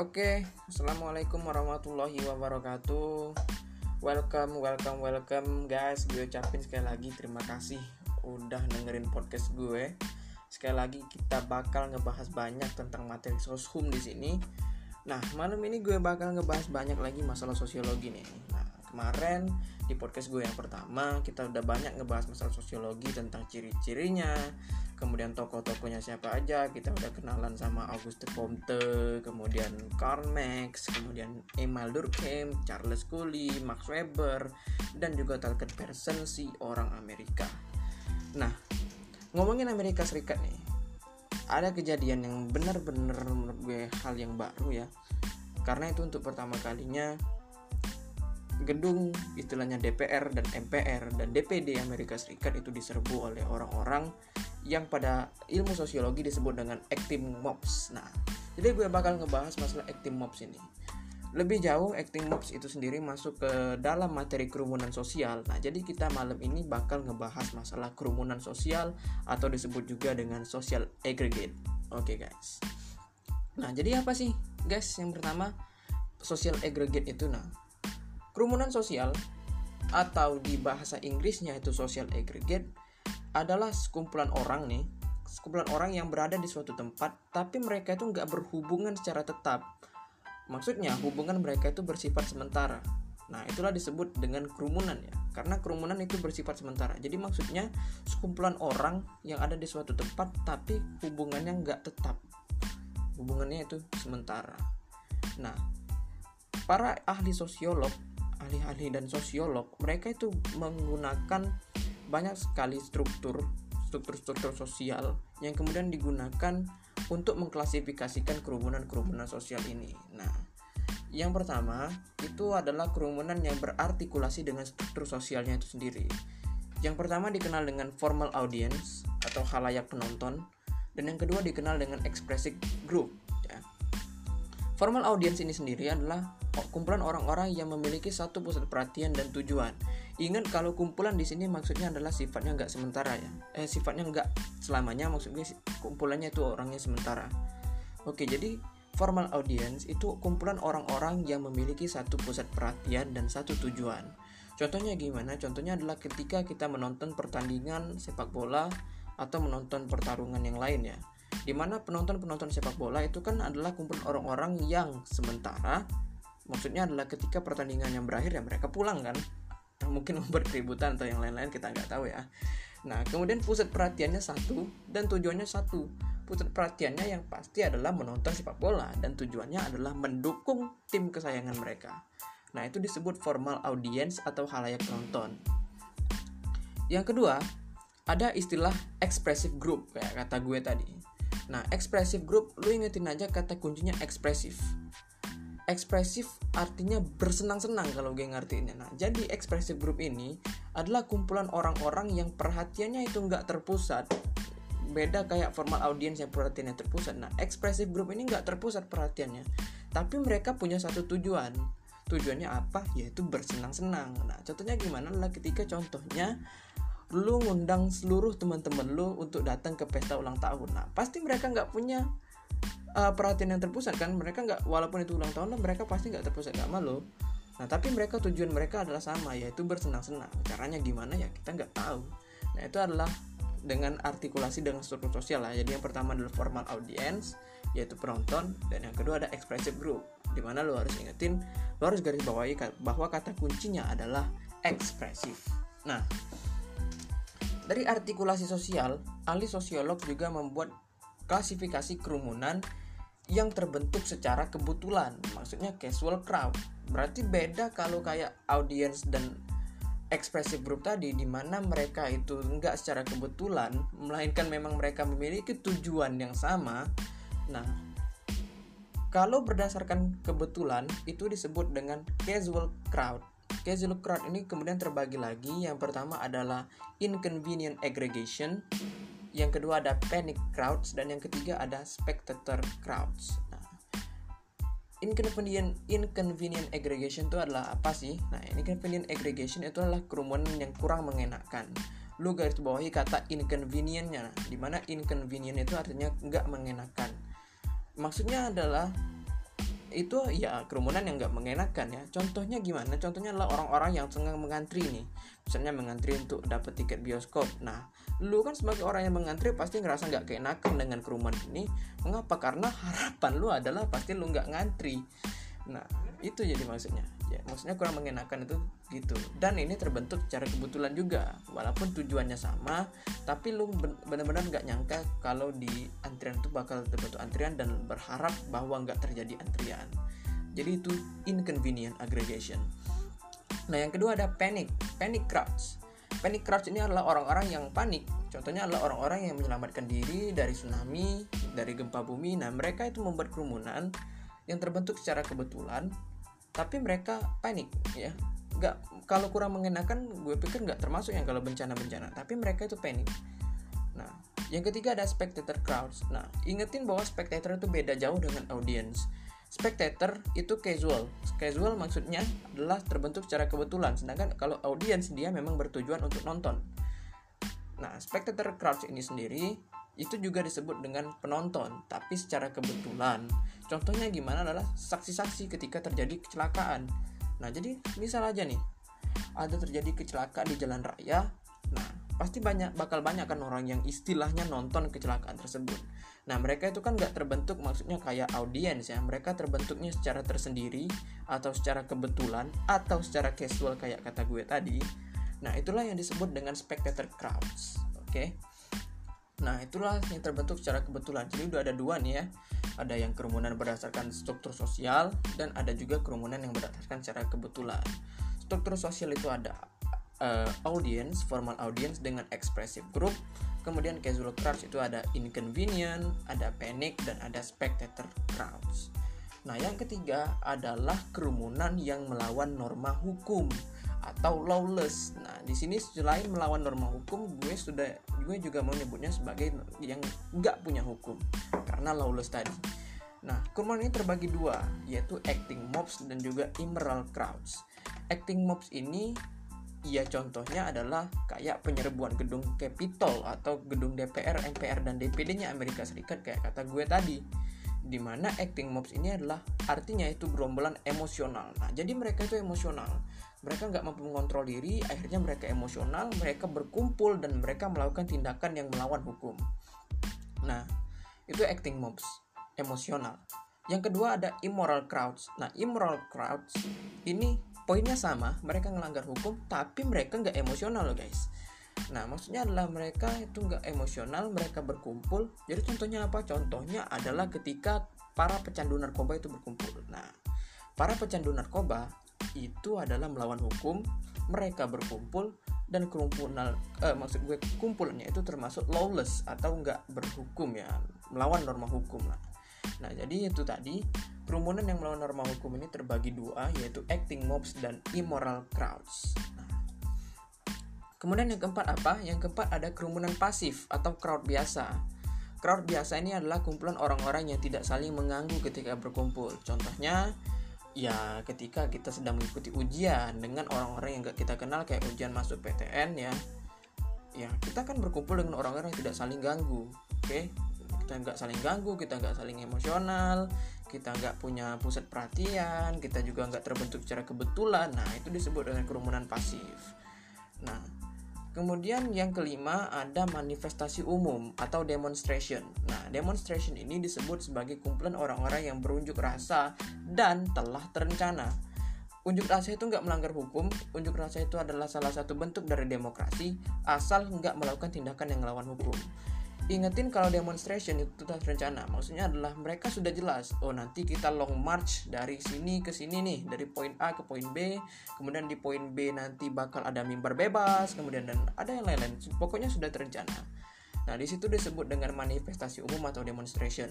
Oke, assalamualaikum warahmatullahi wabarakatuh. Welcome, welcome, welcome, guys. Gue ucapin sekali lagi terima kasih udah dengerin podcast gue. Sekali lagi kita bakal ngebahas banyak tentang materi soshum di sini. Nah, malam ini gue bakal ngebahas banyak lagi masalah sosiologi nih. Nah, kemarin di podcast gue yang pertama kita udah banyak ngebahas masalah sosiologi tentang ciri-cirinya, kemudian tokoh-tokohnya siapa aja kita udah kenalan sama Auguste Comte kemudian Karl Marx kemudian Emil Durkheim Charles Cooley Max Weber dan juga Talcott Pearson si orang Amerika. Nah ngomongin Amerika Serikat nih ada kejadian yang benar-benar menurut gue hal yang baru ya. Karena itu untuk pertama kalinya gedung istilahnya DPR dan MPR dan DPD Amerika Serikat itu diserbu oleh orang-orang yang pada ilmu sosiologi disebut dengan acting mobs. Nah, jadi gue bakal ngebahas masalah acting mobs ini. Lebih jauh, acting mobs itu sendiri masuk ke dalam materi kerumunan sosial. Nah, jadi kita malam ini bakal ngebahas masalah kerumunan sosial atau disebut juga dengan social aggregate. Oke, okay, guys. Nah, jadi apa sih, guys? Yang pertama, social aggregate itu nah. Kerumunan sosial atau di bahasa Inggrisnya itu social aggregate adalah sekumpulan orang nih sekumpulan orang yang berada di suatu tempat tapi mereka itu nggak berhubungan secara tetap. Maksudnya hubungan mereka itu bersifat sementara. Nah itulah disebut dengan kerumunan ya karena kerumunan itu bersifat sementara. Jadi maksudnya sekumpulan orang yang ada di suatu tempat tapi hubungannya nggak tetap. Hubungannya itu sementara. Nah para ahli sosiolog ahli-ahli dan sosiolog mereka itu menggunakan banyak sekali struktur struktur-struktur sosial yang kemudian digunakan untuk mengklasifikasikan kerumunan-kerumunan sosial ini. Nah, yang pertama itu adalah kerumunan yang berartikulasi dengan struktur sosialnya itu sendiri. Yang pertama dikenal dengan formal audience atau halayak penonton, dan yang kedua dikenal dengan expressive group. Formal audience ini sendiri adalah kumpulan orang-orang yang memiliki satu pusat perhatian dan tujuan Ingat kalau kumpulan di sini maksudnya adalah sifatnya nggak sementara ya. Eh sifatnya nggak selamanya maksudnya kumpulannya itu orangnya sementara. Oke, jadi formal audience itu kumpulan orang-orang yang memiliki satu pusat perhatian dan satu tujuan. Contohnya gimana? Contohnya adalah ketika kita menonton pertandingan sepak bola atau menonton pertarungan yang lain ya. Di mana penonton-penonton sepak bola itu kan adalah kumpulan orang-orang yang sementara Maksudnya adalah ketika pertandingan yang berakhir ya mereka pulang kan. Mungkin membuat keributan atau yang lain-lain kita nggak tahu ya. Nah kemudian pusat perhatiannya satu dan tujuannya satu. Pusat perhatiannya yang pasti adalah menonton sepak bola dan tujuannya adalah mendukung tim kesayangan mereka. Nah itu disebut formal audience atau halayak penonton. Yang kedua ada istilah expressive group kayak kata gue tadi nah expressive group lu ingetin aja kata kuncinya ekspresif ekspresif artinya bersenang-senang kalau gue ngertiinnya. Nah, jadi ekspresif group ini adalah kumpulan orang-orang yang perhatiannya itu nggak terpusat. Beda kayak formal audience yang perhatiannya terpusat. Nah, ekspresif group ini nggak terpusat perhatiannya. Tapi mereka punya satu tujuan. Tujuannya apa? Yaitu bersenang-senang. Nah, contohnya gimana? Lah ketika contohnya lu ngundang seluruh teman-teman lu untuk datang ke pesta ulang tahun. Nah, pasti mereka nggak punya uh, perhatian yang terpusat kan? Mereka nggak walaupun itu ulang tahun mereka pasti nggak terpusat nggak malu nah tapi mereka tujuan mereka adalah sama yaitu bersenang-senang. Caranya gimana ya kita nggak tahu. Nah itu adalah dengan artikulasi dengan struktur sosial lah. Jadi yang pertama adalah formal audience yaitu penonton dan yang kedua ada expressive group di mana lo harus ingetin lo harus garis bawahi bahwa kata kuncinya adalah ekspresif. Nah dari artikulasi sosial ahli sosiolog juga membuat klasifikasi kerumunan yang terbentuk secara kebetulan maksudnya casual crowd. Berarti beda kalau kayak audience dan expressive group tadi di mana mereka itu enggak secara kebetulan melainkan memang mereka memiliki tujuan yang sama. Nah kalau berdasarkan kebetulan itu disebut dengan casual crowd casual crowd ini kemudian terbagi lagi. Yang pertama adalah inconvenient aggregation. Yang kedua ada panic crowds. Dan yang ketiga ada spectator crowds. Nah inconvenient inconvenient aggregation itu adalah apa sih? Nah inconvenient aggregation itu adalah kerumunan yang kurang mengenakan. Lu garis bawahi kata inconvenientnya. Nah, di mana inconvenient itu artinya nggak mengenakan. Maksudnya adalah itu ya kerumunan yang nggak mengenakan ya. Contohnya gimana? Contohnya adalah orang-orang yang tengah mengantri nih. Misalnya mengantri untuk dapat tiket bioskop. Nah lu kan sebagai orang yang mengantri pasti ngerasa nggak keenakan dengan kerumunan ini. Mengapa? Karena harapan lu adalah pasti lu nggak ngantri. Nah itu jadi maksudnya. Ya maksudnya kurang mengenakan itu gitu. Dan ini terbentuk secara kebetulan juga. Walaupun tujuannya sama tapi lu benar-benar nggak nyangka kalau di antrian itu bakal terbentuk antrian dan berharap bahwa nggak terjadi antrian. Jadi itu inconvenient aggregation. Nah yang kedua ada panic panic crowds. Panic crowds ini adalah orang-orang yang panik. Contohnya adalah orang-orang yang menyelamatkan diri dari tsunami dari gempa bumi. Nah mereka itu membuat kerumunan yang terbentuk secara kebetulan tapi mereka panik ya. Nggak kalau kurang mengenakan gue pikir nggak termasuk yang kalau bencana-bencana. Tapi mereka itu panik. Nah yang ketiga ada spectator crowds. Nah ingetin bahwa spectator itu beda jauh dengan audience. Spectator itu casual. Casual maksudnya adalah terbentuk secara kebetulan. Sedangkan kalau audience dia memang bertujuan untuk nonton. Nah spectator crowds ini sendiri itu juga disebut dengan penonton tapi secara kebetulan. Contohnya gimana adalah saksi-saksi ketika terjadi kecelakaan. Nah jadi misal aja nih. Ada terjadi kecelakaan di jalan raya. Nah pasti banyak bakal banyak kan orang yang istilahnya nonton kecelakaan tersebut. Nah mereka itu kan nggak terbentuk maksudnya kayak audiens ya. Mereka terbentuknya secara tersendiri atau secara kebetulan atau secara casual kayak kata gue tadi. Nah itulah yang disebut dengan spectator crowds oke? okay? Nah, itulah yang terbentuk secara kebetulan. Jadi udah ada dua nih ya. Ada yang kerumunan berdasarkan struktur sosial dan ada juga kerumunan yang berdasarkan secara kebetulan. Struktur sosial itu ada uh, audience, formal audience dengan expressive group. Kemudian casual crowds itu ada inconvenient, ada panic dan ada spectator crowds. Nah, yang ketiga adalah kerumunan yang melawan norma hukum atau lawless. Nah, di sini selain melawan norma hukum, gue sudah gue juga mau nyebutnya sebagai yang nggak punya hukum karena lawless tadi. Nah, kerumunan ini terbagi dua, yaitu acting mobs dan juga immoral crowds. Acting mobs ini ya contohnya adalah kayak penyerbuan gedung Capitol atau gedung DPR, MPR dan DPD-nya Amerika Serikat kayak kata gue tadi di mana acting mobs ini adalah artinya itu gerombolan emosional. Nah, jadi mereka itu emosional. Mereka nggak mampu mengontrol diri akhirnya mereka emosional mereka berkumpul dan mereka melakukan tindakan yang melawan hukum. Nah itu acting mobs emosional. Yang kedua ada immoral crowds. Nah immoral crowds ini poinnya sama mereka ngelanggar hukum tapi mereka nggak emosional loh guys nah maksudnya adalah mereka itu nggak emosional mereka berkumpul. Jadi contohnya apa? Contohnya adalah ketika para pecandu narkoba itu berkumpul. Nah para pecandu narkoba itu adalah melawan hukum mereka berkumpul dan kerumpulan eh, maksud gue kumpulannya itu termasuk lawless atau enggak berhukum ya melawan norma hukum lah. Nah jadi itu tadi kerumunan yang melawan norma hukum ini terbagi dua yaitu acting mobs dan immoral crowds. Nah, kemudian yang keempat apa? Yang keempat ada kerumunan pasif atau crowd biasa. Crowd biasa ini adalah kumpulan orang-orang yang tidak saling mengganggu ketika berkumpul. Contohnya ya ketika kita sedang mengikuti ujian dengan orang-orang yang gak kita kenal kayak ujian masuk PTN ya. Ya kita kan berkumpul dengan orang-orang yang tidak saling ganggu oke? Okay? kita nggak saling ganggu kita nggak saling emosional kita nggak punya pusat perhatian kita juga nggak terbentuk secara kebetulan. Nah itu disebut dengan kerumunan pasif. Nah Kemudian yang kelima ada manifestasi umum atau demonstration. Nah, demonstration ini disebut sebagai kumpulan orang-orang yang berunjuk rasa dan telah terencana. Unjuk rasa itu nggak melanggar hukum, unjuk rasa itu adalah salah satu bentuk dari demokrasi, asal nggak melakukan tindakan yang melawan hukum ingetin kalau demonstration itu terencana maksudnya adalah mereka sudah jelas oh nanti kita long march dari sini ke sini nih dari poin A ke poin B. Kemudian di poin B nanti bakal ada mimbar bebas kemudian dan ada yang lain-lain. Pokoknya sudah terencana. Nah di situ disebut dengan manifestasi umum atau demonstration.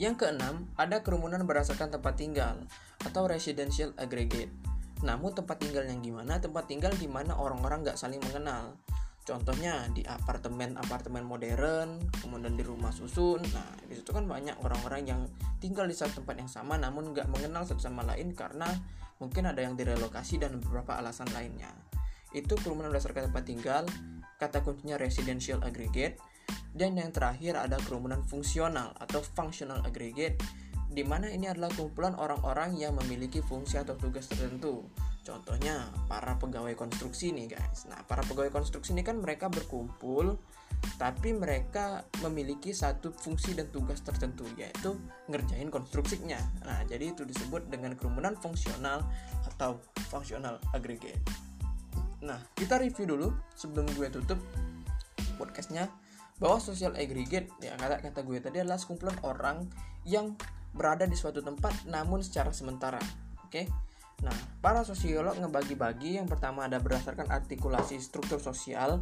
Yang keenam ada kerumunan berdasarkan tempat tinggal atau residential aggregate. Namun tempat tinggal yang gimana? Tempat tinggal di mana orang-orang nggak saling mengenal contohnya di apartemen-apartemen modern kemudian di rumah susun nah di situ kan banyak orang-orang yang tinggal di satu tempat yang sama namun nggak mengenal satu sama lain karena mungkin ada yang direlokasi dan beberapa alasan lainnya itu kerumunan berdasarkan tempat tinggal kata kuncinya residential aggregate dan yang terakhir ada kerumunan fungsional atau functional aggregate di mana ini adalah kumpulan orang-orang yang memiliki fungsi atau tugas tertentu. Contohnya para pegawai konstruksi nih guys. Nah, para pegawai konstruksi ini kan mereka berkumpul tapi mereka memiliki satu fungsi dan tugas tertentu yaitu ngerjain konstruksinya. Nah, jadi itu disebut dengan kerumunan fungsional atau fungsional aggregate. Nah, kita review dulu sebelum gue tutup podcastnya bahwa social aggregate ya kata kata gue tadi adalah sekumpulan orang yang berada di suatu tempat namun secara sementara. Oke. Nah, para sosiolog ngebagi-bagi yang pertama ada berdasarkan artikulasi struktur sosial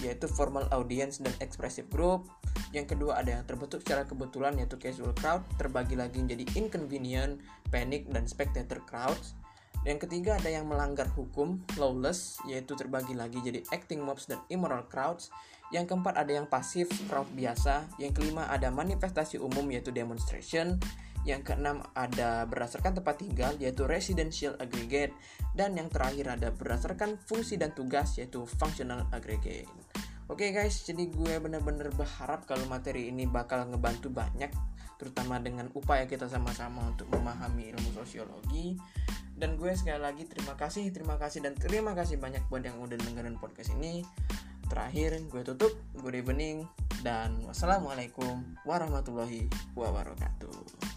yaitu formal audience dan expressive group. Yang kedua ada yang terbentuk secara kebetulan yaitu casual crowd, terbagi lagi menjadi inconvenient, panic dan spectator crowds. Yang ketiga ada yang melanggar hukum, lawless, yaitu terbagi lagi jadi acting mobs dan immoral crowds. Yang keempat ada yang pasif, crowd biasa. Yang kelima ada manifestasi umum yaitu demonstration. Yang keenam ada berdasarkan tempat tinggal yaitu residential aggregate dan yang terakhir ada berdasarkan fungsi dan tugas yaitu functional aggregate. Oke okay guys, jadi gue bener-bener berharap kalau materi ini bakal ngebantu banyak terutama dengan upaya kita sama-sama untuk memahami ilmu sosiologi dan gue sekali lagi terima kasih, terima kasih dan terima kasih banyak buat yang udah dengerin podcast ini. Terakhir gue tutup, good evening dan wassalamualaikum warahmatullahi wabarakatuh.